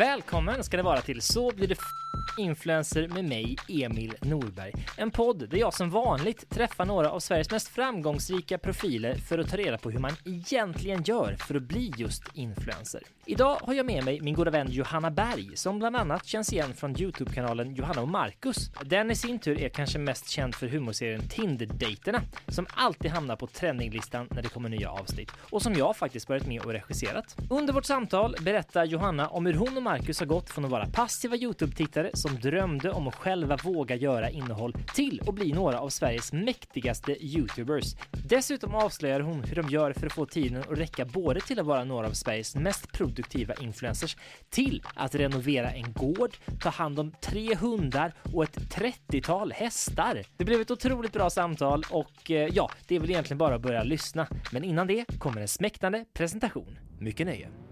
Välkommen ska det vara till Så blir det influencer med mig, Emil Norberg. En podd där jag som vanligt träffar några av Sveriges mest framgångsrika profiler för att ta reda på hur man egentligen gör för att bli just influencer. Idag har jag med mig min goda vän Johanna Berg som bland annat känns igen från Youtube-kanalen Johanna och Marcus. Den i sin tur är kanske mest känd för humorserien Tinder-dejterna som alltid hamnar på trendinglistan när det kommer nya avsnitt och som jag faktiskt varit med och regisserat. Under vårt samtal berättar Johanna om hur hon och Marcus har gått från att vara passiva Youtube-tittare som drömde om att själva våga göra innehåll till att bli några av Sveriges mäktigaste Youtubers. Dessutom avslöjar hon hur de gör för att få tiden att räcka både till att vara några av Sveriges mest produktiva influencers till att renovera en gård, ta hand om tre hundar och ett 30-tal hästar. Det blev ett otroligt bra samtal och eh, ja, det är väl egentligen bara att börja lyssna. Men innan det kommer en smäktande presentation. Mycket nöje!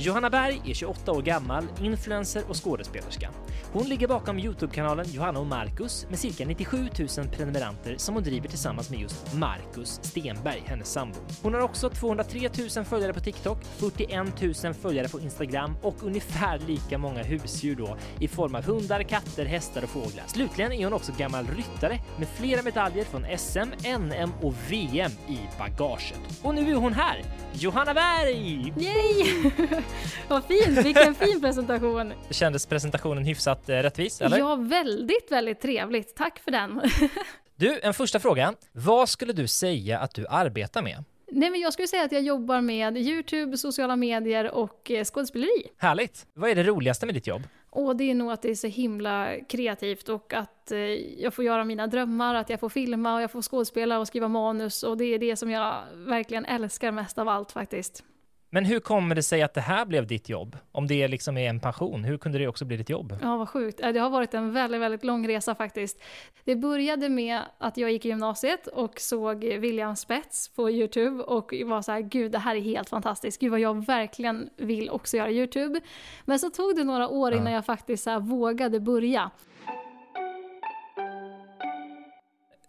Johanna Berg är 28 år gammal, influencer och skådespelerska. Hon ligger bakom Youtube-kanalen Johanna och Marcus med cirka 97 000 prenumeranter som hon driver tillsammans med just Marcus Stenberg, hennes sambo. Hon har också 203 000 följare på TikTok, 41 000 följare på Instagram och ungefär lika många husdjur då i form av hundar, katter, hästar och fåglar. Slutligen är hon också gammal ryttare med flera medaljer från SM, NM och VM i bagaget. Och nu är hon här! Johanna Berg! Yay! Vad fint, vilken fin presentation. Kändes presentationen hyfsat eh, rättvis, eller? Ja, väldigt, väldigt trevligt. Tack för den. Du, en första fråga. Vad skulle du säga att du arbetar med? Nej, men jag skulle säga att jag jobbar med Youtube, sociala medier och eh, skådespeleri. Härligt! Vad är det roligaste med ditt jobb? Och det är nog att det är så himla kreativt och att eh, jag får göra mina drömmar, att jag får filma och jag får skådespela och skriva manus och det är det som jag verkligen älskar mest av allt faktiskt. Men hur kommer det sig att det här blev ditt jobb? Om det liksom är en passion, hur kunde det också bli ditt jobb? Ja, vad sjukt. Eh, Det har varit en väldigt, väldigt lång resa faktiskt. Det började med att jag gick i gymnasiet och såg William Spets på YouTube och var så här, gud det här är helt fantastiskt, gud vad jag verkligen vill också göra YouTube. Men så tog det några år innan jag faktiskt så vågade börja.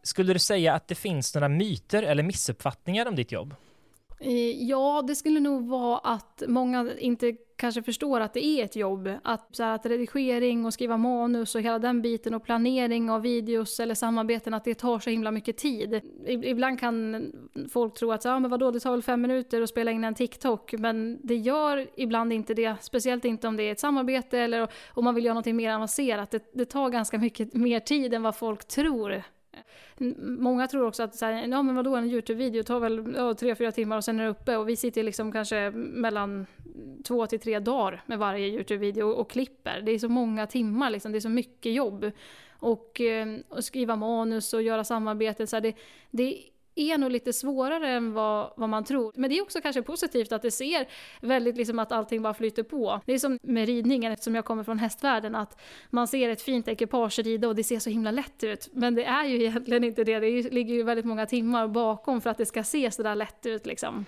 Skulle du säga att det finns några myter eller missuppfattningar om ditt jobb? Eh, ja, det skulle nog vara att många inte kanske förstår att det är ett jobb. Att, så här, att redigering och skriva manus och hela den biten och planering av videos eller samarbeten, att det tar så himla mycket tid. Ibland kan folk tro att så, ja, ah, men vadå, det tar väl fem minuter att spela in en TikTok, men det gör ibland inte det. Speciellt inte om det är ett samarbete eller om man vill göra något mer avancerat. Det, det tar ganska mycket mer tid än vad folk tror. Många tror också att så här, ja, men vadå, en YouTube-video tar väl ja, tre, fyra timmar och sen är det uppe. Och vi sitter liksom kanske mellan två till tre dagar med varje YouTube-video och, och klipper. Det är så många timmar, liksom. det är så mycket jobb. Och, eh, och skriva manus och göra samarbete. Så här, det, det är nog lite svårare än vad, vad man tror. Men det är också kanske positivt att det ser väldigt liksom att allting bara flyter på. Det är som med ridningen, eftersom jag kommer från hästvärlden, att man ser ett fint ekipage rida och det ser så himla lätt ut. Men det är ju egentligen inte det. Det ligger ju väldigt många timmar bakom för att det ska se så där lätt ut liksom.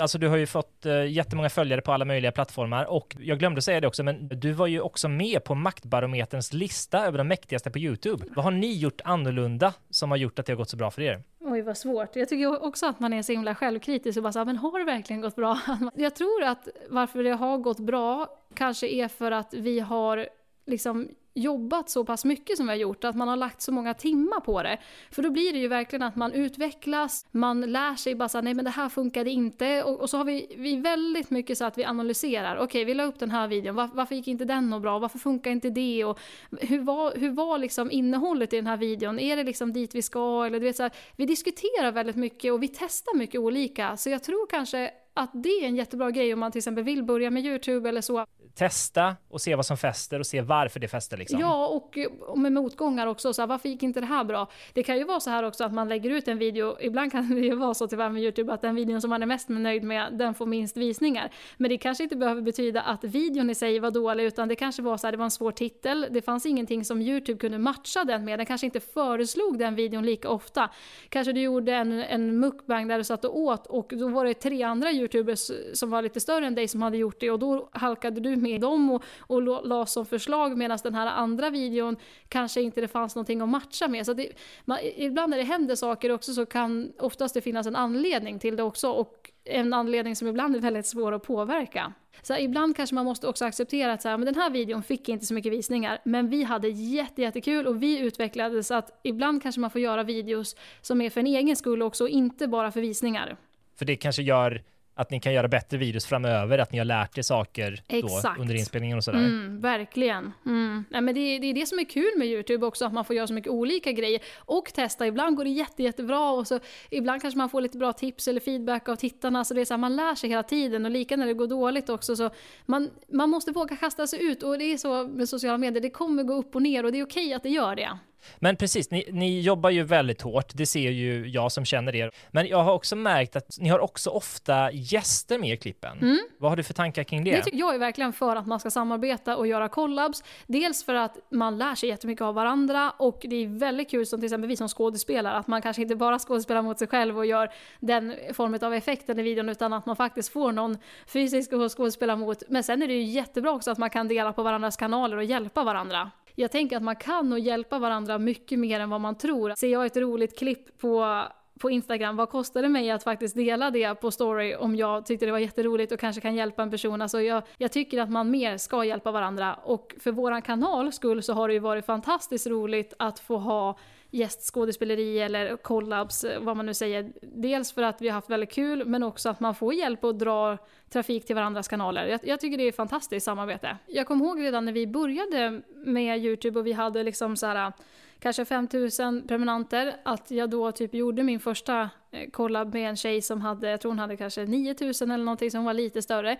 Alltså du har ju fått eh, jättemånga följare på alla möjliga plattformar och jag glömde säga det också, men du var ju också med på Maktbarometerns lista över de mäktigaste på YouTube. Vad har ni gjort annorlunda som har gjort att det har gått så bra för er? Oj vad svårt. Jag tycker också att man är så himla självkritisk och bara så här, men har det verkligen gått bra? Jag tror att varför det har gått bra kanske är för att vi har liksom jobbat så pass mycket som vi har gjort, att man har lagt så många timmar på det. För då blir det ju verkligen att man utvecklas, man lär sig bara såhär, nej men det här funkade inte. Och, och så har vi, vi väldigt mycket så att vi analyserar, okej okay, vi la upp den här videon, var, varför gick inte den och bra, varför funkar inte det? Och hur var, hur var liksom innehållet i den här videon? Är det liksom dit vi ska? Eller du vet så här, vi diskuterar väldigt mycket och vi testar mycket olika. Så jag tror kanske att det är en jättebra grej om man till exempel vill börja med YouTube eller så testa och se vad som fäster och se varför det fäster. Liksom. Ja, och, eh, och med motgångar också. Så här, varför gick inte det här bra? Det kan ju vara så här också att man lägger ut en video, ibland kan det ju vara så tyvärr med YouTube att den videon som man är mest nöjd med, den får minst visningar. Men det kanske inte behöver betyda att videon i sig var dålig, utan det kanske var så här, det var en svår titel, det fanns ingenting som YouTube kunde matcha den med, den kanske inte föreslog den videon lika ofta. Kanske du gjorde en, en mukbang där du satt och åt och då var det tre andra YouTubers som var lite större än dig som hade gjort det och då halkade du med dem och, och la som förslag medan den här andra videon kanske inte det fanns någonting att matcha med. Så det, man, ibland när det händer saker också så kan oftast det finnas en anledning till det också och en anledning som ibland är väldigt svår att påverka. Så här, ibland kanske man måste också acceptera att så här, men den här videon fick inte så mycket visningar, men vi hade jätte, jättekul och vi utvecklades att ibland kanske man får göra videos som är för en egen skull också, och inte bara för visningar. För det kanske gör att ni kan göra bättre videos framöver, att ni har lärt er saker då under inspelningen och sådär. Mm, verkligen. Mm. Nej, men det, det, är det som är kul med YouTube också, att man får göra så mycket olika grejer och testa. Ibland går det jätte, jättebra och så ibland kanske man får lite bra tips eller feedback av tittarna. Så det är så här, man lär sig hela tiden och lika när det går dåligt också. Så man, man måste våga kasta sig ut och det är så med sociala medier, det kommer gå upp och ner och det är okej att det gör det. Men precis, ni, ni, jobbar ju väldigt hårt, det ser ju jag som känner er. Men jag har också märkt att ni har också ofta gäster med i klippen. Mm. Vad har du för tankar kring det? det tycker jag är verkligen för att man ska samarbeta och göra collabs. Dels för att man lär sig jättemycket av varandra och det är väldigt kul som till exempel vi som skådespelare, att man kanske inte bara skådespelar mot sig själv och gör den formen av effekten i videon utan att man faktiskt får någon fysisk att skådespela mot. Men sen är det ju jättebra också att man kan dela på varandras kanaler och hjälpa varandra jag tänker att man kan nog hjälpa varandra mycket mer än vad man tror. Ser jag ett roligt klipp på på Instagram, vad kostar det mig att faktiskt dela det på story om jag tyckte det var jätteroligt och kanske kan hjälpa en person. Alltså jag, jag tycker att man mer ska hjälpa varandra och för våran kanal skull så har det ju varit fantastiskt roligt att få ha gästskådespeleri eller collabs, eh, vad man nu säger. Dels för att vi har haft väldigt kul, men också att man får hjälp att dra trafik till varandras kanaler. Jag, jag tycker det är ett fantastiskt samarbete. Jag kommer ihåg redan när vi började med YouTube och vi hade liksom så här kanske 5000 prenumeranter, att jag då typ gjorde min första eh, collab med en tjej som hade, jag tror hon hade kanske 9000 eller någonting som var lite större.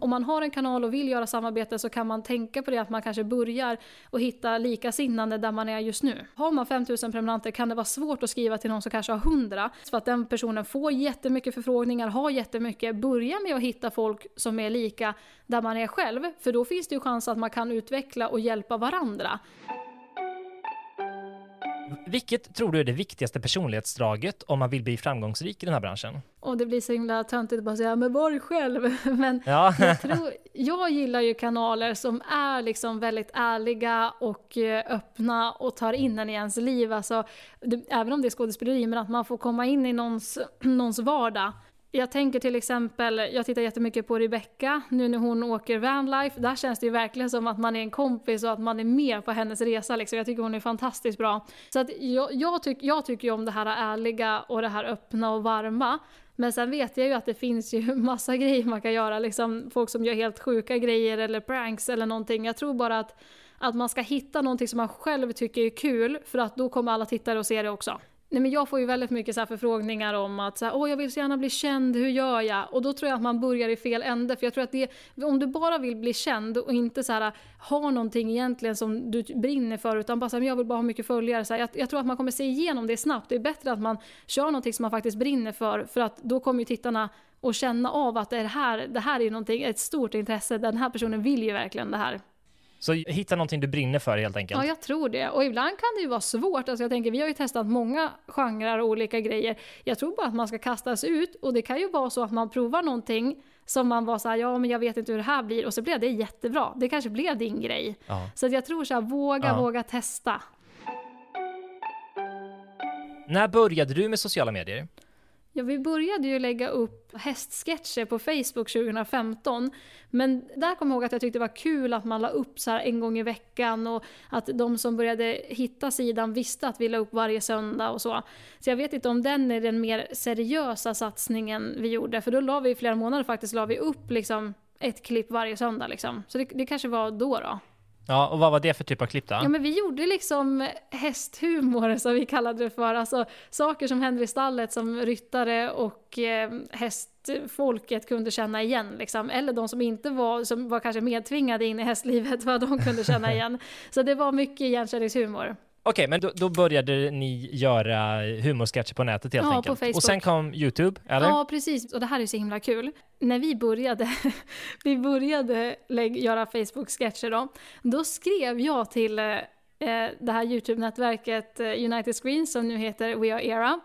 Om man har en kanal och vill göra samarbete så kan man tänka på det att man kanske börjar och hitta likasinnande där man är just nu. Har man 5000 prenumeranter kan det vara svårt att skriva till någon som kanske har 100 Så att den personen får jättemycket förfrågningar, har jättemycket. Börja med att hitta folk som är lika där man är själv, för då finns det ju chans att man kan utveckla och hjälpa varandra. Vilket tror du är det viktigaste personlighetsdraget om man vill bli framgångsrik i den här branschen? Och det blir så himla töntigt att bara säga men var dig själv. men ja. jag, tror, jag gillar ju kanaler som är liksom väldigt ärliga och eh, öppna och tar in en i ens liv. Alltså, det, även om det är skådespeleri, men att man får komma in i någons, någons vardag jag tänker till exempel, jag tittar jättemycket på Rebecca nu när hon åker vanlife. Där känns det ju verkligen som att man är en kompis och att man är med på hennes resa. Liksom. Jag tycker hon är fantastiskt bra. Så att jag, jag, tyck, jag tycker ju om det här ärliga och det här öppna och varma. Men sen vet jag ju att det finns ju massa grejer man kan göra. Liksom folk som gör helt sjuka grejer eller pranks eller någonting. Jag tror bara att, att man ska hitta någonting som man själv tycker är kul för att då kommer alla tittare att se det också. Nej, men jag får ju väldigt mycket så förfrågningar om att så här, Åh, jag vill så gärna bli känd, hur gör jag? Och då tror jag att man börjar i fel ände. För jag tror att det, om du bara vill bli känd och inte så här, har någonting egentligen som du brinner för utan bara så här, jag vill bara ha mycket följare. Så här, jag, jag, tror att man kommer se igenom det snabbt. Det är bättre att man kör någonting som man faktiskt brinner för. För att då kommer ju tittarna att känna av att det här, det här är någonting, ett stort intresse. Den här personen vill ju verkligen det här. Så hitta någonting du brinner för helt enkelt. Ja, jag tror det. Och ibland kan det ju vara svårt. Alltså jag tänker, vi har ju testat många genrer och olika grejer. Jag tror bara att man ska kastas ut och det kan ju vara så att man provar någonting som man var såhär, ja men jag vet inte hur det här blir och så blev det jättebra. Det kanske blev din grej. Ja. Så jag tror såhär, våga, ja. våga testa. När började du med sociala medier? Ja, vi började ju lägga upp hästsketcher på Facebook 2015. Men där kom jag ihåg att jag tyckte det var kul att man la upp så här en gång i veckan och att de som började hitta sidan visste att vi la upp varje söndag och så. Så jag vet inte om den är den mer seriösa satsningen vi gjorde, för då la vi i flera månader faktiskt la vi upp liksom ett klipp varje söndag liksom. Så det, det kanske var då då. Ja, och vad var det för typ av klipp då? Ja men vi gjorde liksom hästhumor som vi kallade det för. Alltså saker som händer i stallet som ryttare och eh, hästfolket kunde känna igen liksom. Eller de som inte var, som var kanske medtvingade in i hästlivet, vad de kunde känna igen. Så det var mycket igenkänningshumor. Okej, men då, då, började ni göra humorsketcher på nätet helt ja, enkelt? På Facebook. Och sen kom YouTube, eller? Ja, precis. Och det här är så himla kul. När vi började, vi började göra Facebook-sketcher då, då skrev jag till eh, det här YouTube-nätverket eh, United Screens som nu heter We Are Era.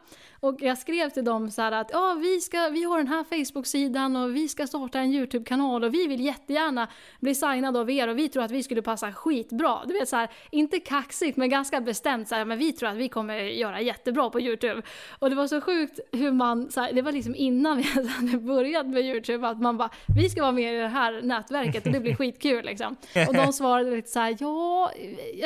Och jag skrev till dem så att ja, vi, ska, vi har den här Facebook-sidan och vi ska starta en YouTube-kanal och vi vill jättegärna bli signade av er och vi tror att vi skulle passa skitbra. Du vet så här, inte kaxigt men ganska bestämt så här, men vi tror att vi kommer göra jättebra på YouTube. Och det var så sjukt hur man, så här, det var liksom innan vi ens hade börjat med YouTube att man bara, vi ska vara med i det här nätverket och det blir skitkul liksom. Och de svarade lite så här, ja,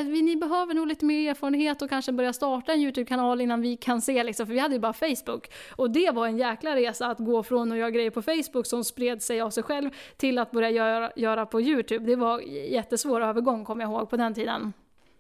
ni behöver nog lite mer erfarenhet och kanske börja starta en YouTube-kanal innan vi kan se liksom, för vi hade ju bara bara Facebook. Och det var en jäkla resa att gå från att göra grejer på Facebook som spred sig av sig själv till att börja göra, göra på YouTube. Det var jättesvår övergång kommer jag ihåg på den tiden.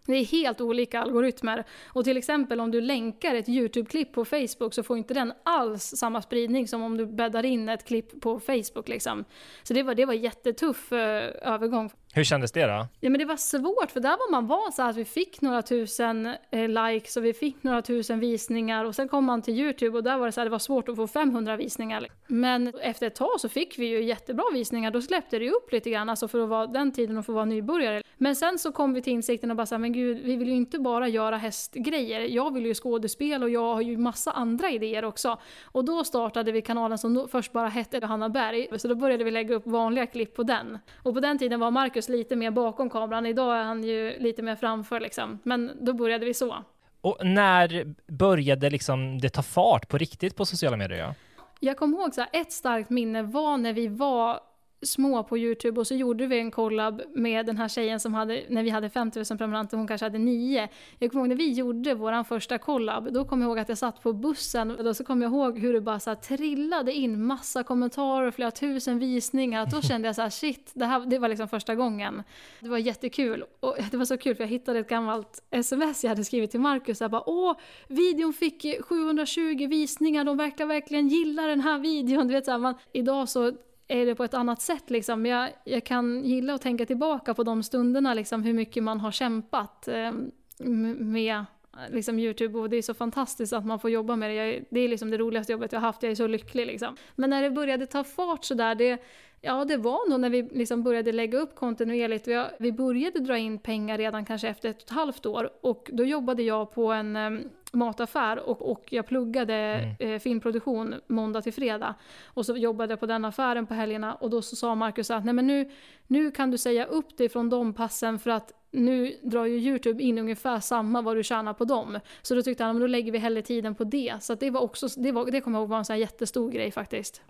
Det är helt olika algoritmer. Och till exempel om du länkar ett YouTube-klipp på Facebook så får inte den alls samma spridning som om du bäddar in ett klipp på Facebook. Liksom. Så det var, det var jättetuff eh, övergång. Hur kändes det då? Ja men det var svårt för där var man van så att vi fick några tusen eh, likes och vi fick några tusen visningar och sen kom man till YouTube och där var det så här, det var svårt att få 500 visningar. Men efter ett tag så fick vi ju jättebra visningar, då släppte det upp lite grann alltså för att vara den tiden och få vara nybörjare. Men sen så kom vi till insikten och bara så här, men gud, vi vill ju inte bara göra hästgrejer. Jag vill ju skådespel och jag har ju massa andra idéer också. Och då startade vi kanalen som först bara hette Hanna Berg, så då började vi lägga upp vanliga klipp på den. Och på den tiden var Marcus Marcus lite mer bakom kameran. Idag är han ju lite mer framför liksom. Men då började vi så. Och när började liksom det ta fart på riktigt på sociala medier? Ja? Jag kommer ihåg så här, ett starkt minne var när vi var små på Youtube och så gjorde vi en collab med den här tjejen som hade, när vi hade 5000 prenumeranter, hon kanske hade 9. Jag kommer ihåg när vi gjorde vår första collab, då kommer jag ihåg att jag satt på bussen och då så kommer jag ihåg hur det bara så trillade in massa kommentarer, flera tusen visningar. Då kände jag så här, shit, det, här, det var liksom första gången. Det var jättekul. Och det var så kul för jag hittade ett gammalt sms jag hade skrivit till Marcus. Jag bara, åh, videon fick 720 visningar, de verkar verkligen gilla den här videon. Du vet, så här, man, idag så är det på ett annat sätt liksom. Jag, jag kan gilla att tänka tillbaka på de stunderna liksom, hur mycket man har kämpat eh, med liksom Youtube och det är så fantastiskt att man får jobba med det. Jag, det är liksom det roligaste jobbet jag har haft, jag är så lycklig liksom. Men när det började ta fart sådär, det, ja det var nog när vi liksom började lägga upp kontinuerligt. Vi, vi började dra in pengar redan kanske efter ett och ett halvt år och då jobbade jag på en eh, mataffär och, och jag pluggade mm. eh, filmproduktion måndag till fredag. Och så jobbade jag på den affären på helgerna och då så sa Marcus att nej men nu, nu kan du säga upp dig från de passen för att nu drar ju Youtube in ungefär samma vad du tjänar på dem. Så då tyckte han att då lägger vi hellre tiden på det. Så det var också, det, var, det kommer jag ihåg var en sån jättestor grej faktiskt.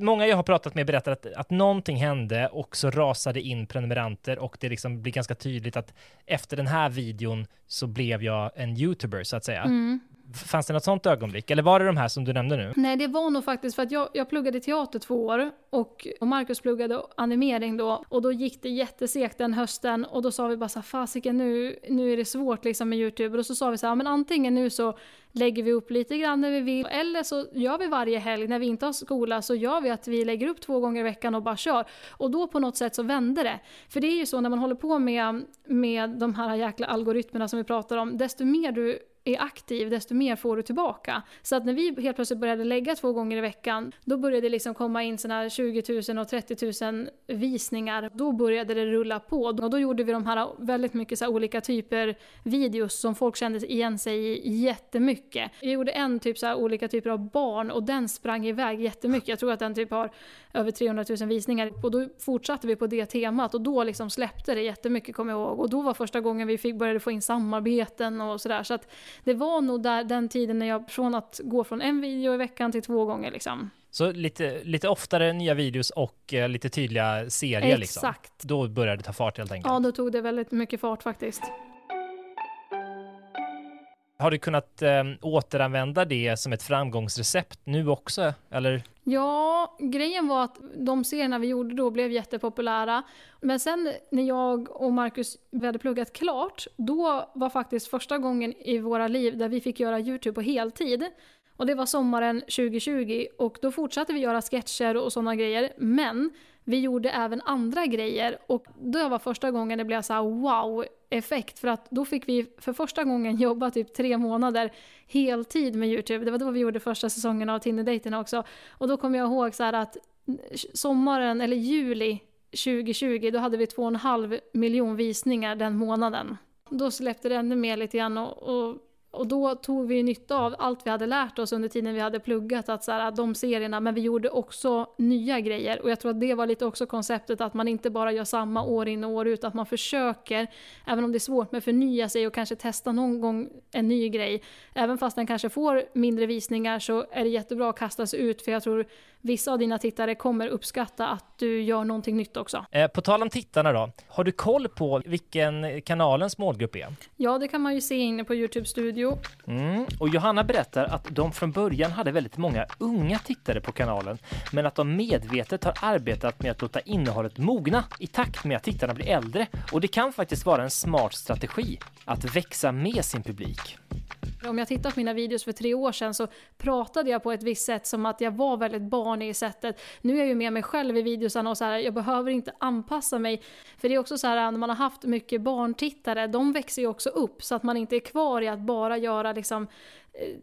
Många jag har pratat med berättar att, att någonting hände och så rasade in prenumeranter och det liksom blir ganska tydligt att efter den här videon så blev jag en youtuber så att säga. Mm. Fanns det något sånt ögonblick? Eller var det de här som du nämnde nu? Nej, det var nog faktiskt för att jag, jag pluggade teater två år och, och Marcus pluggade animering då. Och då gick det jättesegt den hösten och då sa vi bara så fasiken nu, nu är det svårt liksom med YouTube. Och så sa vi så här, men antingen nu så lägger vi upp lite grann när vi vill. Eller så gör vi varje helg när vi inte har skola så gör vi att vi lägger upp två gånger i veckan och bara kör. Och då på något sätt så vände det. För det är ju så när man håller på med, med de här jäkla algoritmerna som vi pratar om, desto mer du är aktiv, desto mer får du tillbaka. Så att när vi helt plötsligt började lägga två gånger i veckan, då började det liksom komma in såna 20 000 och 30 000 visningar. Då började det rulla på. Och då gjorde vi de här väldigt mycket så olika typer videos som folk kände igen sig i jättemycket. Jag gjorde en typ så olika typer av barn och den sprang iväg jättemycket. Jag tror att den typ har över 300 000 visningar. Och då fortsatte vi på det temat och då liksom släppte det jättemycket kommer jag ihåg. Och då var första gången vi fick började få in samarbeten och sådär. Så att det var nog där, den tiden när jag, från att gå från en video i veckan till två gånger liksom. Så lite, lite oftare nya videos och eh, lite tydliga serier liksom? Exakt. Då började det ta fart helt enkelt? Ja, då tog det väldigt mycket fart faktiskt. Har du kunnat eh, återanvända det som ett framgångsrecept nu också, eller? Ja, grejen var att de serierna vi gjorde då blev jättepopulära. Men sen när jag och Marcus hade pluggat klart, då var faktiskt första gången i våra liv där vi fick göra YouTube på heltid. Och det var sommaren 2020 och då fortsatte vi göra sketcher och sådana grejer. Men vi gjorde även andra grejer och då var första gången det blev så här wow-effekt för att då fick vi för första gången jobba typ tre månader heltid med YouTube. Det var då vi gjorde första säsongen av Tinder-dejterna också. Och då kommer jag ihåg så att sommaren, eller juli 2020, då hade vi två och en halv miljon visningar den månaden. Då släppte det ännu mer lite grann och, och och då tog vi nytta av allt vi hade lärt oss under tiden vi hade pluggat, att så här, de serierna, men vi gjorde också nya grejer. Och jag tror att det var lite också konceptet att man inte bara gör samma år in och år ut, att man försöker, även om det är svårt med förnya sig och kanske testa någon gång en ny grej. Även fast den kanske får mindre visningar så är det jättebra att kasta sig ut, för jag tror vissa av dina tittare kommer uppskatta att du gör någonting nytt också. Eh, på tal om tittarna då, har du koll på vilken kanalens målgrupp är? Ja, det kan man ju se inne på Youtube Studio. Mm. Och Johanna berättar att de från början hade väldigt många unga tittare på kanalen, men att de medvetet har arbetat med att låta innehållet mogna i takt med att tittarna blir äldre. Och det kan faktiskt vara en smart strategi att växa med sin publik. Om jag tittar på mina videos för tre år sedan så pratade jag på ett visst sätt som att jag var väldigt barnig i sättet. Nu är jag ju med mig själv i videosarna och så här, jag behöver inte anpassa mig. För det är också så här när man har haft mycket barntittare, de växer ju också upp så att man inte är kvar i att bara göra liksom eh,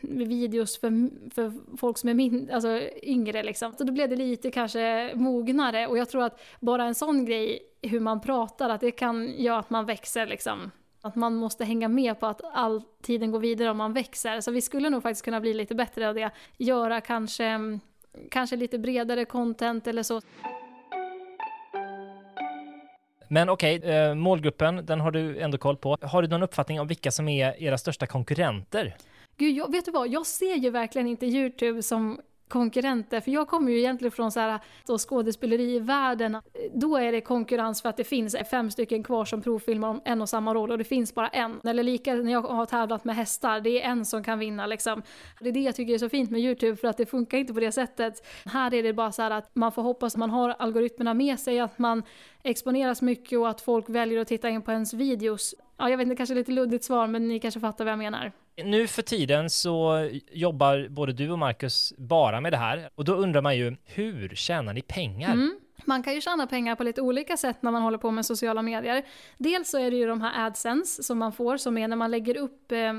videos för, för folk som är min, alltså yngre liksom. Så då blev det lite kanske mognare och jag tror att bara en sån grej, hur man pratar, att det kan göra att man växer liksom. Att man måste hänga med på att all tiden går vidare om man växer. Så vi skulle nog faktiskt kunna bli lite bättre av det. Göra kanske, kanske lite bredare content eller så. Men okej, okay, eh, målgruppen, den har du ändå koll på. Har du någon uppfattning om vilka som är era största konkurrenter? Gud, jag, vet du vad? Jag ser ju verkligen inte YouTube som konkurrenter. För jag kommer ju egentligen från så här, då skådespelerivärlden. Då är det konkurrens för att det finns fem stycken kvar som provfilmar om en och samma roll och det finns bara en. Eller lika när jag har tävlat med hästar, det är en som kan vinna liksom. Det är det jag tycker är så fint med YouTube för att det funkar inte på det sättet. Här är det bara så att man får hoppas att man har algoritmerna med sig, att man exponeras mycket och att folk väljer att titta in på ens videos. Ja, jag vet inte, kanske lite luddigt svar, men ni kanske fattar vad jag menar. Nu för tiden så jobbar både du och Marcus bara med det här och då undrar man ju, hur tjänar ni pengar? Mm. Man kan ju tjäna pengar på lite olika sätt när man håller på med sociala medier. Dels så är det ju de här AdSense som man får, som är när man lägger upp eh,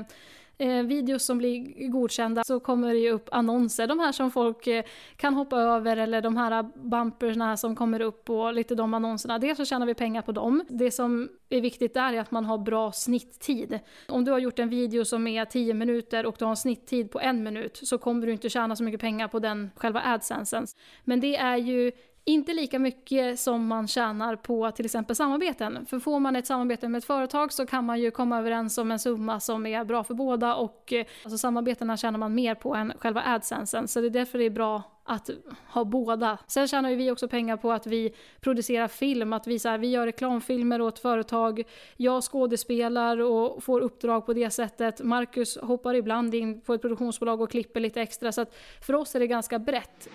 eh, videos som blir godkända så kommer det ju upp annonser, de här som folk eh, kan hoppa över eller de här bumpersna som kommer upp och lite de annonserna. Dels så tjänar vi pengar på dem. Det som är viktigt där är att man har bra snitttid. Om du har gjort en video som är 10 minuter och du har en snitttid på en minut så kommer du inte tjäna så mycket pengar på den själva adsensen. Men det är ju inte lika mycket som man tjänar på till exempel samarbeten. För får man ett samarbete med ett företag så kan man ju komma överens om en summa som är bra för båda och eh, alltså, samarbetena tjänar man mer på än själva adsensen. Så det är därför det är bra att ha båda. Sen tjänar ju vi också pengar på att vi producerar film, att vi, så här, vi gör reklamfilmer åt företag. Jag skådespelar och får uppdrag på det sättet. Marcus hoppar ibland in på ett produktionsbolag och klipper lite extra. Så att för oss är det ganska brett.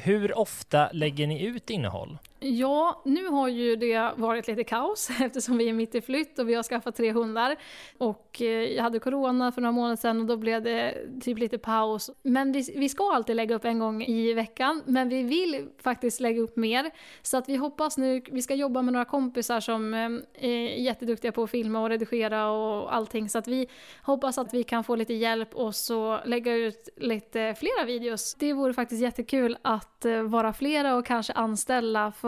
Hur ofta lägger ni ut innehåll? Ja, nu har ju det varit lite kaos eftersom vi är mitt i flytt och vi har skaffat tre hundar. Och eh, jag hade corona för några månader sedan och då blev det typ lite paus. Men vi, vi ska alltid lägga upp en gång i veckan, men vi vill faktiskt lägga upp mer. Så att vi hoppas nu, vi ska jobba med några kompisar som eh, är jätteduktiga på att filma och redigera och allting. Så att vi hoppas att vi kan få lite hjälp och så lägga ut lite flera videos. Det vore faktiskt jättekul att eh, vara flera och kanske anställa för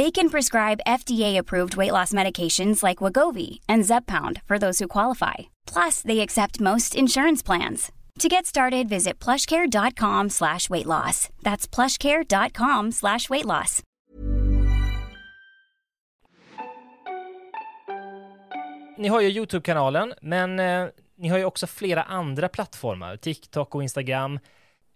They can prescribe FDA-approved weight loss medications like Wagovi and Zeppound for those who qualify. Plus, they accept most insurance plans. To get started, visit plushcare.com slash weight loss. That's plushcare.com slash weight loss. Ni har ju Youtube-kanalen, men eh, ni har ju också flera andra plattformar, TikTok och Instagram.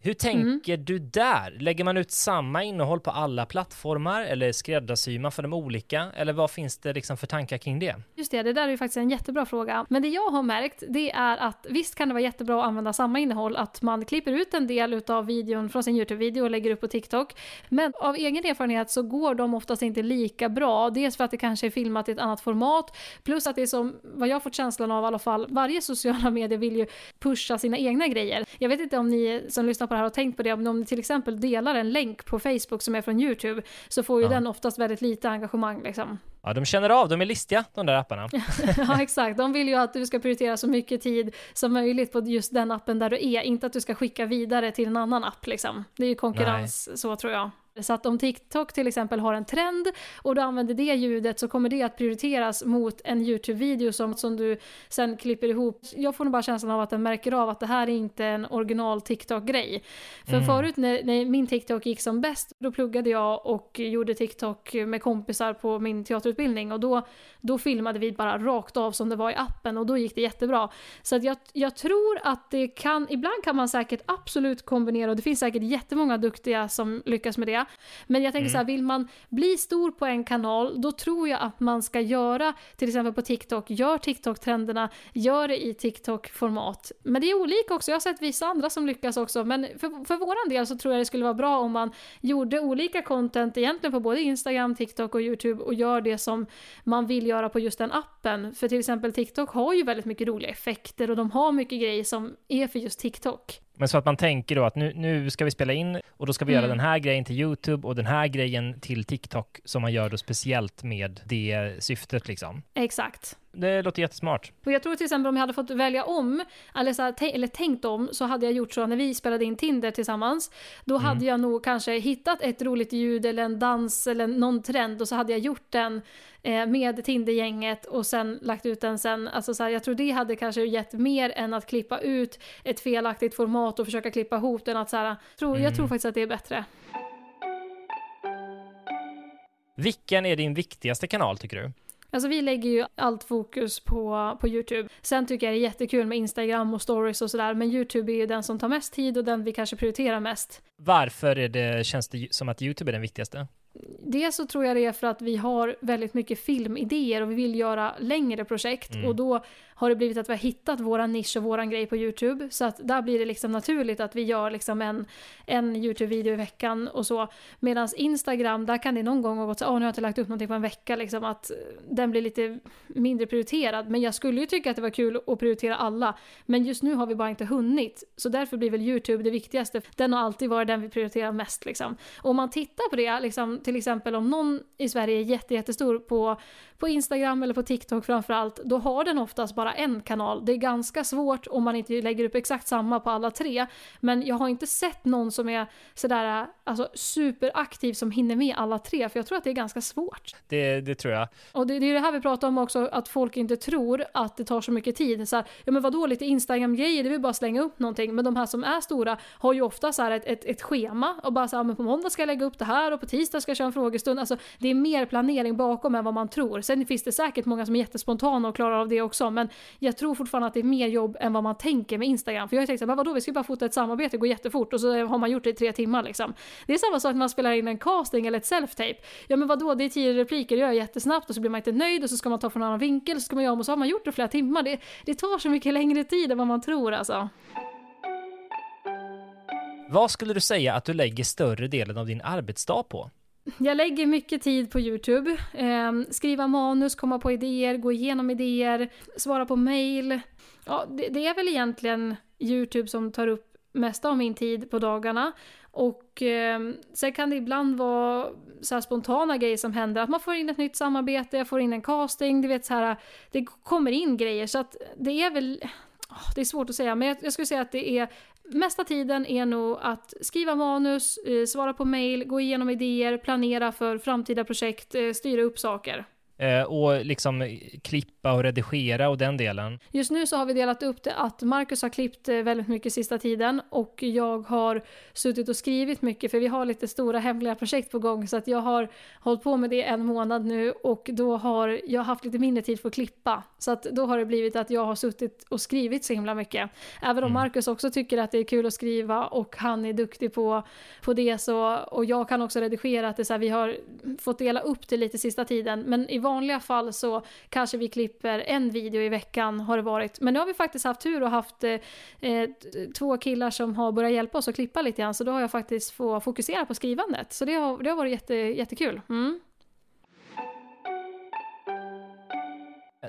Hur tänker du där? Lägger man ut samma innehåll på alla plattformar eller skräddarsyr man för de olika? Eller vad finns det liksom för tankar kring det? Just det, det där är ju faktiskt en jättebra fråga. Men det jag har märkt, det är att visst kan det vara jättebra att använda samma innehåll, att man klipper ut en del utav videon från sin YouTube-video och lägger upp på TikTok. Men av egen erfarenhet så går de oftast inte lika bra. Dels för att det kanske är filmat i ett annat format, plus att det är som, vad jag fått känslan av i alla fall, varje sociala medier vill ju pusha sina egna grejer. Jag vet inte om ni som lyssnar på det här har tänkt på det, men om ni till exempel delar en länk på Facebook som är från YouTube så får ju Ja. den oftast väldigt lite engagemang liksom. Ja, de känner av, de är listiga, de där apparna. ja exakt, de vill ju att du ska prioritera så mycket tid som möjligt på just den appen där du är, inte att du ska skicka vidare till en annan app liksom. Det är ju konkurrens så tror jag. Så att om TikTok till exempel har en trend och du använder det ljudet så kommer det att prioriteras mot en YouTube-video som, som du sen klipper ihop. Jag får nog bara känslan av att den märker av att det här är inte en original TikTok-grej. För Mm. förut när, när min TikTok gick som bäst, då pluggade jag och gjorde TikTok med kompisar på min teaterutbildning och då, då filmade vi bara rakt av som det var i appen och då gick det jättebra. Så att jag, jag tror att det kan, ibland kan man säkert absolut kombinera och det finns säkert jättemånga duktiga som lyckas med det. Men jag tänker så här, vill man bli stor på en kanal, då tror jag att man ska göra, till exempel på TikTok, gör TikTok-trenderna, gör det i TikTok-format. Men det är olika också, jag har sett vissa andra som lyckas också, men för, för våran del så tror jag det skulle vara bra om man gjorde olika content egentligen på både Instagram, TikTok och YouTube och gör det som man vill göra på just den appen. För till exempel TikTok har ju väldigt mycket roliga effekter och de har mycket grejer som är för just TikTok. Men så att man tänker då att nu, nu ska vi spela in och då ska vi göra Mm. den här grejen till YouTube och den här grejen till TikTok som man gör då speciellt med det syftet liksom. Exakt. Det låter jättesmart. Och jag tror till exempel om jag hade fått välja om, eller, så här, eller tänkt om, så hade jag gjort så när vi spelade in Tinder tillsammans. Då hade jag nog kanske hittat ett roligt ljud eller en dans eller någon trend och så hade jag gjort den eh, med Tinder-gänget och sen lagt ut den sen. Alltså så här, jag tror det hade kanske gett mer än att klippa ut ett felaktigt format och försöka klippa ihop den. Att så här, tror, Jag tror faktiskt att det är bättre. Vilken är din viktigaste kanal tycker du? Alltså vi lägger ju allt fokus på, på YouTube. Sen tycker jag det är jättekul med Instagram och stories och sådär, men YouTube är ju den som tar mest tid och den vi kanske prioriterar mest. Varför är det, känns det som att YouTube är den viktigaste? Dels så tror jag det är för att vi har väldigt mycket filmidéer och vi vill göra längre projekt och då har det blivit att vi har hittat våran nisch och våran grej på YouTube. Så att där blir det liksom naturligt att vi gör liksom en, en YouTube-video i veckan och så. Medan Instagram, där kan det någon gång ha gått så åh nu har jag inte lagt upp någonting på en vecka, liksom att den blir lite mindre prioriterad. Men jag skulle ju tycka att det var kul att prioritera alla. Men just nu har vi bara inte hunnit. Så därför blir väl YouTube det viktigaste. Den har alltid varit den vi prioriterar mest liksom. Och om man tittar på det, liksom, till exempel om någon i Sverige är jätte, jättestor på, på Instagram eller på TikTok framförallt, då har den oftast bara en kanal. Det är ganska svårt om man inte lägger upp exakt samma på alla tre. Men jag har inte sett någon som är sådär alltså, superaktiv som hinner med alla tre, för jag tror att det är ganska svårt. Det, det tror jag. Och det, det är det här vi pratar om också, att folk inte tror att det tar så mycket tid. Så här, ja men vadå, lite Instagram-grejer, det väl bara slänga upp någonting. Men de här som är stora har ju ofta så ett, ett, ett schema och bara så här, men på måndag ska jag lägga upp det här och på tisdag ska ska köra en frågestund. Alltså det är mer planering bakom än vad man tror. Sen finns det säkert många som är jättespontana och klarar av det också, men jag tror fortfarande att det är mer jobb än vad man tänker med Instagram. För jag har tänkt så här, vadå, vi ska bara fota ett samarbete, det går jättefort och så har man gjort det i tre timmar liksom. Det är samma sak när man spelar in en casting eller ett self-tape. Ja men vadå, det är tio repliker, det gör jag jättesnabbt och så blir man inte nöjd och så ska man ta från en annan vinkel, så ska man göra om och så har man gjort det flera timmar. Det, det tar så mycket längre tid än vad man tror alltså. Vad skulle du säga att du lägger större delen av din arbetsdag på? Jag lägger mycket tid på YouTube. Eh, skriva manus, komma på idéer, gå igenom idéer, svara på mail. Ja, det, det, är väl egentligen YouTube som tar upp mesta av min tid på dagarna. Och eh, sen kan det ibland vara så spontana grejer som händer. Att man får in ett nytt samarbete, jag får in en casting, du vet så här. Det kommer in grejer så att det är väl Ah, det är svårt att säga, men jag, jag skulle säga att det är mesta tiden är nog att skriva manus, eh, svara på mail, gå igenom idéer, planera för framtida projekt, eh, styra upp saker. Eh, och liksom klippa och redigera och den delen. Just nu så har vi delat upp det att Marcus har klippt eh, väldigt mycket sista tiden och jag har suttit och skrivit mycket för vi har lite stora hemliga projekt på gång så att jag har hållit på med det en månad nu och då har jag haft lite mindre tid för att klippa. Så att då har det blivit att jag har suttit och skrivit så himla mycket. Även om mm. Marcus också tycker att det är kul att skriva och han är duktig på, på det så och jag kan också redigera att det så här, vi har fått dela upp det lite sista tiden men i vanliga fall så kanske vi klipper en video i veckan har det varit. Men nu har vi faktiskt haft tur och haft eh, eh, två killar som har börjat hjälpa oss att klippa lite grann så då har jag faktiskt fått fokusera på skrivandet. Så det har, det har varit jätte, jättekul. Mm.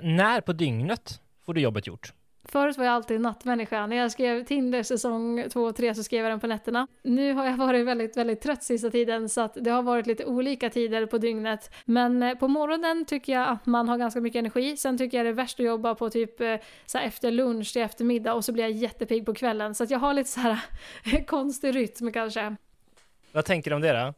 När på dygnet får du jobbet gjort? Förut var jag alltid nattmänniska. När jag skrev Tinder säsong 2 och 3 så skrev jag den på nätterna. Nu har jag varit väldigt, väldigt trött sista tiden så att det har varit lite olika tider på dygnet. Men eh, på morgonen tycker jag att man har ganska mycket energi. Sen tycker jag det är värst att jobba på typ eh, så efter lunch till eftermiddag och så blir jag jättepigg på kvällen. Så att jag har lite så här konstig rytm kanske. Vad tänker du om det då?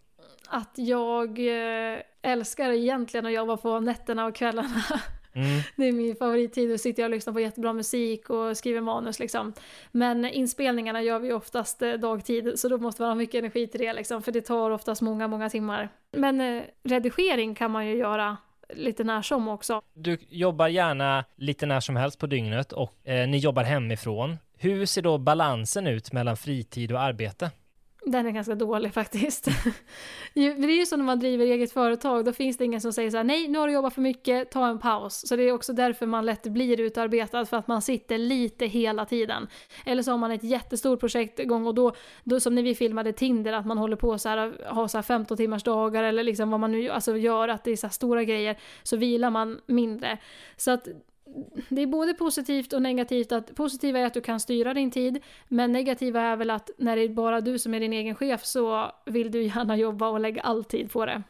Att jag eh, älskar egentligen att jobba på nätterna och kvällarna. Mm. Det är min favorittid, då sitter jag och lyssnar på jättebra musik och skriver manus liksom. Men inspelningarna gör vi oftast eh, dagtid, så då måste man ha mycket energi till det liksom, för det tar oftast många, många timmar. Men eh, redigering kan man ju göra lite när som också. Du jobbar gärna lite när som helst på dygnet och eh, ni jobbar hemifrån. Hur ser då balansen ut mellan fritid och arbete? Den är ganska dålig faktiskt. det är ju så när man driver eget företag, då finns det ingen som säger så här, nej nu har du jobbat för mycket, ta en paus. Så det är också därför man lätt blir utarbetad, för att man sitter lite hela tiden. Eller så har man ett jättestort projekt igång och då, då som när vi filmade Tinder, att man håller på så här, har så här 15 timmars dagar eller liksom vad man nu alltså gör, att det är så här stora grejer, så vilar man mindre. Så att det är både positivt och negativt. Att positiva är att du kan styra din tid, men negativa är väl att när det är bara du som är din egen chef så vill du gärna jobba och lägga all tid på det.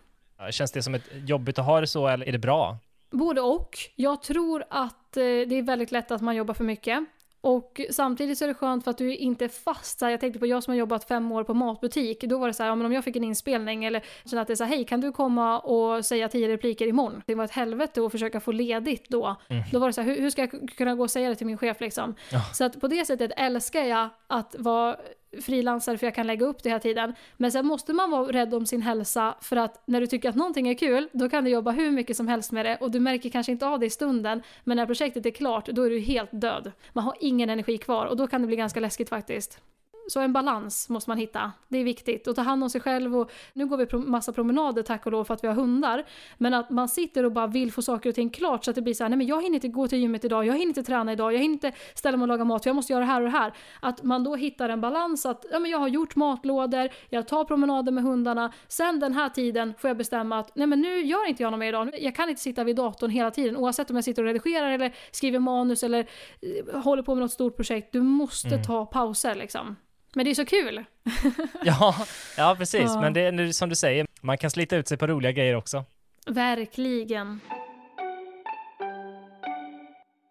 Känns det som ett jobbigt att ha det så, eller är det bra? Både och. Jag tror att eh, det är väldigt lätt att man jobbar för mycket. Och samtidigt så är det skönt för att du inte är fast. jag tänkte på jag som har jobbat fem år på matbutik. Då var det så här, ja, men om jag fick en inspelning eller kände att det är så här, hej kan du komma och säga tio repliker imorgon? Det var ett helvete att försöka få ledigt då. Mm. Då var det så här, hur, hur, ska jag kunna gå och säga det till min chef liksom? Ja. Så att på det sättet älskar jag att vara frilansare för jag kan lägga upp det hela tiden. Men sen måste man vara rädd om sin hälsa för att när du tycker att någonting är kul, då kan du jobba hur mycket som helst med det och du märker kanske inte av det i stunden, men när projektet är klart, då är du helt död. Man har ingen energi kvar och då kan det bli ganska läskigt faktiskt. Så en balans måste man hitta. Det är viktigt. Och ta hand om sig själv och nu går vi på massa promenader tack och lov för att vi har hundar. Men att man sitter och bara vill få saker och ting klart så att det blir så här, nej men jag hinner inte gå till gymmet idag, jag hinner inte träna idag, jag hinner inte ställa mig och laga mat för jag måste göra det här och det här. Att man då hittar en balans att, ja men jag har gjort matlådor, jag tar promenader med hundarna, sen den här tiden får jag bestämma att, nej men nu gör inte jag något mer idag, jag kan inte sitta vid datorn hela tiden oavsett om jag sitter och redigerar eller skriver manus eller eh, håller på med något stort projekt. Du måste mm. ta pauser liksom. Men det är så kul! ja, ja, precis. Ja. Men det är som du säger, man kan slita ut sig på roliga grejer också. Verkligen.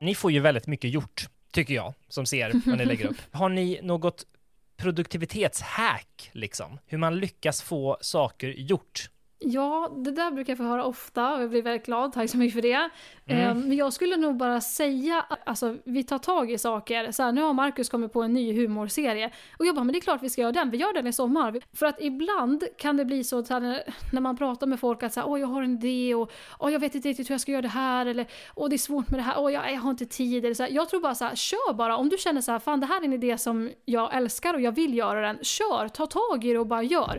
Ni får ju väldigt mycket gjort, tycker jag, som ser när ni lägger upp. Har ni något produktivitetshack, liksom? Hur man lyckas få saker gjort? Ja, det där brukar jag få höra ofta och jag blir väldigt glad, tack så mycket för det. Mm. Ehm, men jag skulle nog bara säga, alltså vi tar tag i saker. Så här, nu har Marcus kommit på en ny humorserie och jag bara, men det är klart vi ska göra den, vi gör den i sommar. För att ibland kan det bli så, så här, när man pratar med folk att så här, åh jag har en idé och åh jag vet inte riktigt hur jag ska göra det här eller åh det är svårt med det här, åh jag, jag har inte tid. Eller så här. Jag tror bara så här, kör bara. Om du känner så här, fan det här är en idé som jag älskar och jag vill göra den, kör, ta tag i det och bara gör.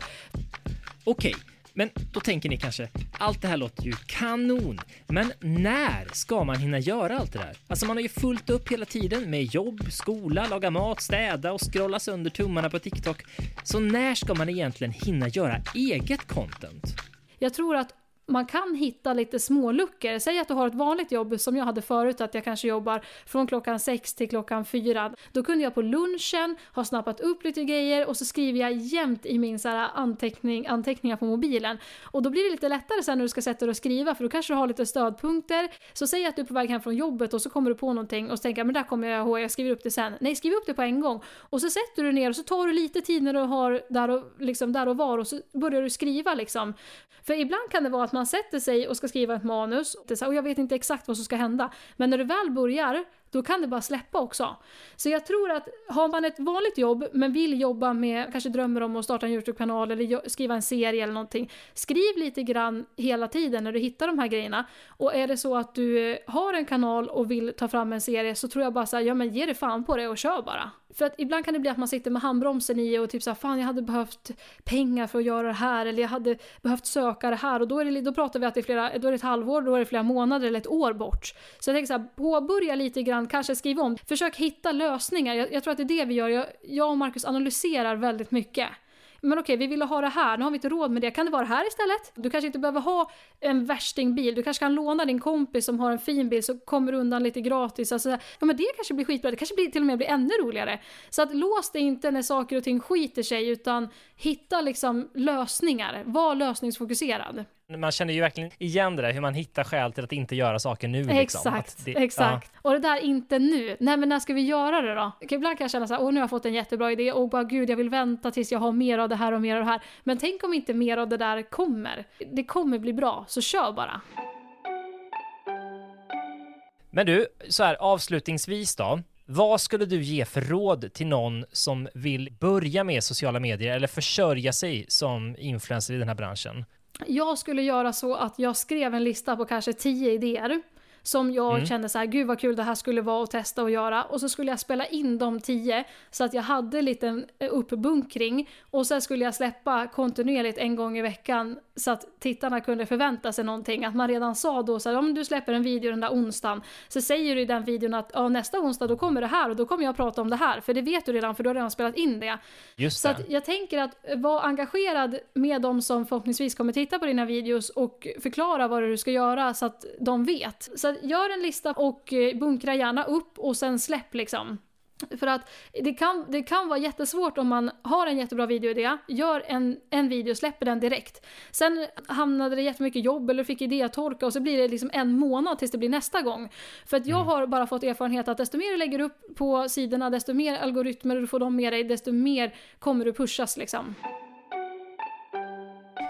Okej. Okay. Men då tänker ni kanske, allt det här låter ju kanon. Men när ska man hinna göra allt det där? Alltså man har ju fullt upp hela tiden med jobb, skola, laga mat, städa och scrolla sönder tummarna på TikTok. Så när ska man egentligen hinna göra eget content? Jag tror att man kan hitta lite småluckor. Säg att du har ett vanligt jobb som jag hade förut, att jag kanske jobbar från klockan sex till klockan fyra. Då kunde jag på lunchen ha snappat upp lite grejer och så skriver jag jämt i min så här anteckning, anteckningar på mobilen. Och då blir det lite lättare sen när du ska sätta dig och skriva för då kanske du har lite stödpunkter. Så säg att du är på väg hem från jobbet och så kommer du på någonting och så tänker jag men där kommer jag ihåg, jag skriver upp det sen. Nej, skriv upp det på en gång. Och så sätter du ner och så tar du lite tid när du har där och, liksom, där och var och så börjar du skriva liksom. För ibland kan det vara att man sätter sig och ska skriva ett manus och jag vet inte exakt vad som ska hända. Men när du väl börjar, då kan det bara släppa också. Så jag tror att har man ett vanligt jobb men vill jobba med, kanske drömmer om att starta en YouTube-kanal eller skriva en serie eller någonting. Skriv lite grann hela tiden när du hittar de här grejerna. Och är det så att du har en kanal och vill ta fram en serie så tror jag bara såhär, ja men ge dig fan på det och kör bara. För att ibland kan det bli att man sitter med handbromsen i och typ såhär, fan jag hade behövt pengar för att göra det här eller jag hade behövt söka det här och då, är det, då pratar vi att det är flera, då är det ett halvår, då är det flera månader eller ett år bort. Så jag tänker såhär, påbörja lite grann, kanske skriva om. Försök hitta lösningar, jag, jag tror att det är det vi gör. Jag, jag och Marcus analyserar väldigt mycket. Men okej, vi ville ha det här, nu har vi inte råd med det. Kan det vara det här istället? Du kanske inte behöver ha en värstingbil, du kanske kan låna din kompis som har en fin bil så kommer du undan lite gratis. Alltså, ja men det kanske blir skitbra, det kanske blir, till och med blir ännu roligare. Så att lås dig inte när saker och ting skiter sig utan hitta liksom lösningar, var lösningsfokuserad. Man känner ju verkligen igen det där, hur man hittar skäl till att inte göra saker nu. Liksom. Exakt, det, exakt. Ja. Och det där inte nu, nej men när ska vi göra det då? Ibland kan jag känna så här, åh nu har jag fått en jättebra idé, och bara gud jag vill vänta tills jag har mer av det här och mer av det här. Men tänk om inte mer av det där kommer. Det kommer bli bra, så kör bara. Men du, så här avslutningsvis då. Vad skulle du ge för råd till någon som vill börja med sociala medier eller försörja sig som influencer i den här branschen? Jag skulle göra så att jag skrev en lista på kanske tio idéer som jag mm. kände så här, gud vad kul det här skulle vara att testa och göra. Och så skulle jag spela in de tio så att jag hade lite eh, uppbunkring. Och sen skulle jag släppa kontinuerligt en gång i veckan så att tittarna kunde förvänta sig någonting. Att man redan sa då så här, om du släpper en video den där onsdagen så säger du i den videon att ja, nästa onsdag då kommer det här och då kommer jag prata om det här. För det vet du redan för du har redan spelat in det. Just så att jag tänker att vara engagerad med de som förhoppningsvis kommer titta på dina videos och förklara vad du ska göra så att de vet. Så gör en lista och eh, bunkra gärna upp och sen släpp liksom. För att det kan, det kan vara jättesvårt om man har en jättebra videoidé, gör en, en video, släpper den direkt. Sen hamnade det jättemycket jobb eller fick idétorka och så blir det liksom en månad tills det blir nästa gång. För att jag mm. har bara fått erfarenhet att desto mer du lägger upp på sidorna, desto mer algoritmer du får dem med dig, desto mer kommer du pushas liksom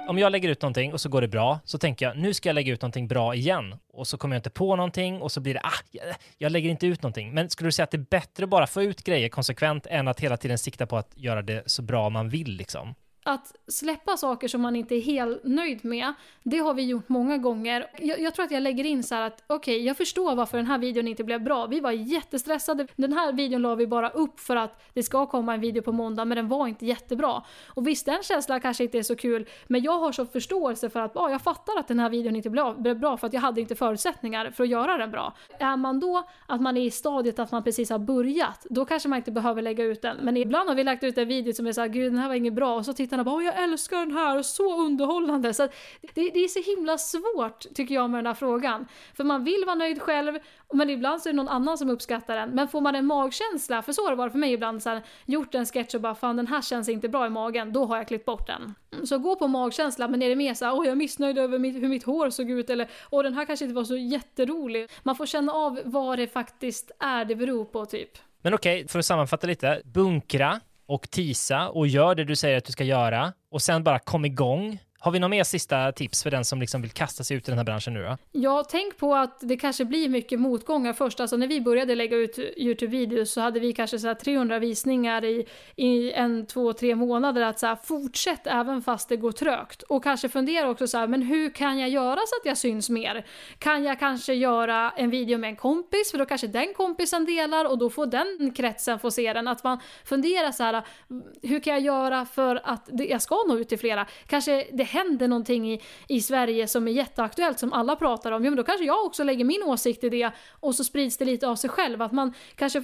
om jag lägger ut någonting och så går det bra, så tänker jag nu ska jag lägga ut någonting bra igen. Och så kommer jag inte på någonting och så blir det, ah, jag, jag lägger inte ut någonting. Men skulle du säga att det är bättre att bara få ut grejer konsekvent än att hela tiden sikta på att göra det så bra man vill liksom? Att släppa saker som man inte är helt nöjd med, det har vi gjort många gånger. Jag, jag tror att jag lägger in så att okej, okay, jag förstår varför den här videon inte blev bra. Vi var jättestressade. Den här videon la vi bara upp för att det ska komma en video på måndag, men den var inte jättebra. Och visst, den känslan kanske inte är så kul, men jag har så förståelse för att ah, jag fattar att den här videon inte blev bra för att jag hade inte förutsättningar för att göra den bra. Är man då att man är i stadiet att man precis har börjat, då kanske man inte behöver lägga ut den. Men ibland har vi lagt ut en video som är såhär, gud den här var inget bra, och så tittar tittarna bara jag älskar den här och så underhållande. Så det, det, är så himla svårt tycker jag med den här frågan. För man vill vara nöjd själv, men ibland så är det någon annan som uppskattar den. Men får man en magkänsla, för så har det varit för mig ibland, så här, gjort en sketch och bara fan den här känns inte bra i magen, då har jag klippt bort den. Så gå på magkänsla, men är det mer så här, åh jag är missnöjd över mitt, hur mitt hår såg ut eller åh den här kanske inte var så jätterolig. Man får känna av vad det faktiskt är det beror på typ. Men okej, okay, för att sammanfatta lite. Bunkra och tisa och gör det du säger att du ska göra och sen bara kom igång har vi några mer sista tips för den som liksom vill kasta sig ut i den här branschen nu då? Ja, tänk på att det kanske blir mycket motgångar först. Alltså när vi började lägga ut YouTube-videos så hade vi kanske så 300 visningar i, i en, två, tre månader. Att så här, fortsätt även fast det går trögt. Och kanske fundera också så här, men hur kan jag göra så att jag syns mer? Kan jag kanske göra en video med en kompis? För då kanske den kompisen delar och då får den kretsen få se den. Att man funderar så här, hur kan jag göra för att jag ska nå ut till flera? Kanske det händer någonting i, i Sverige som är jätteaktuellt som alla pratar om, ja men då kanske jag också lägger min åsikt i det och så sprids det lite av sig själv. Att man kanske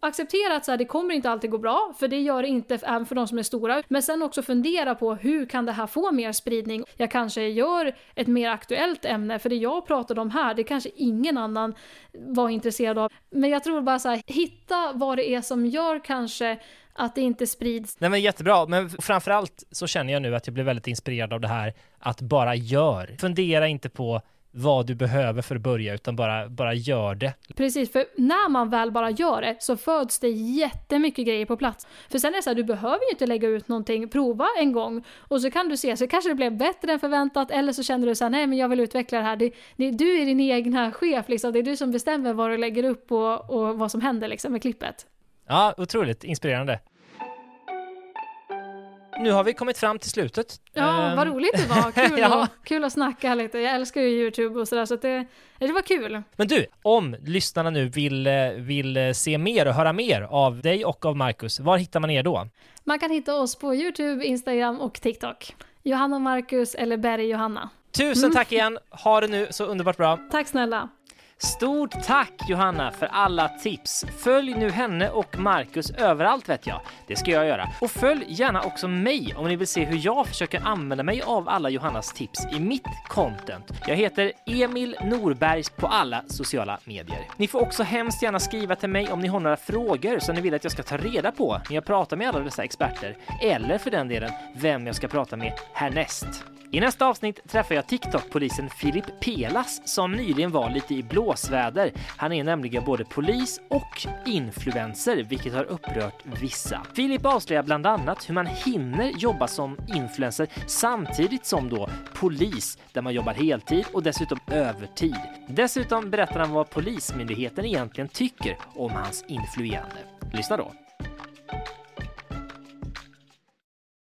accepterar att så här, det kommer inte alltid gå bra, för det gör det inte även för de som är stora. Men sen också fundera på hur kan det här få mer spridning? Jag kanske gör ett mer aktuellt ämne, för det jag pratade om här, det kanske ingen annan var intresserad av. Men jag tror bara så här, hitta vad det är som gör kanske att det inte sprids. Nej men jättebra, men framförallt så känner jag nu att jag blir väldigt inspirerad av det här att bara gör. Fundera inte på vad du behöver för att börja, utan bara, bara gör det. Precis, för när man väl bara gör det så föds det jättemycket grejer på plats. För sen är det så här, du behöver ju inte lägga ut någonting, prova en gång och så kan du se, så kanske det blev bättre än förväntat eller så känner du så här, nej men jag vill utveckla det här. Det, det, du är din egna chef liksom, det är du som bestämmer vad du lägger upp och, och vad som händer liksom med klippet. Ja, otroligt inspirerande. Nu har vi kommit fram till slutet. Ja, vad ehm. roligt det var. Kul, ja. att, kul att snacka lite. Jag älskar ju YouTube och sådär, så att det, det var kul. Men du, om lyssnarna nu vill, vill se mer och höra mer av dig och av Marcus, var hittar man er då? Man kan hitta oss på YouTube, Instagram och TikTok. Johanna Marcus eller Berg Johanna. Tusen mm. tack igen. Ha det nu så underbart bra. Tack snälla. Stort tack Johanna för alla tips. Följ nu henne och Marcus överallt vet jag. Det ska jag göra. Och följ gärna också mig om ni vill se hur jag försöker använda mig av alla Johannas tips i mitt content. Jag heter Emil Norbergs på alla sociala medier. Ni får också hemskt gärna skriva till mig om ni har några frågor som ni vill att jag ska ta reda på när jag pratar med alla dessa experter. Eller för den delen vem jag ska prata med härnäst. I nästa avsnitt träffar jag TikTok-polisen Filip Pelas som nyligen var lite i blåsväder. Han är nämligen både polis och influencer, vilket har upprört vissa. Filip avslöjar bland annat hur man hinner jobba som influencer samtidigt som då polis, där man jobbar heltid och dessutom övertid. Dessutom berättar han vad Polismyndigheten egentligen tycker om hans influerande. Lyssna då.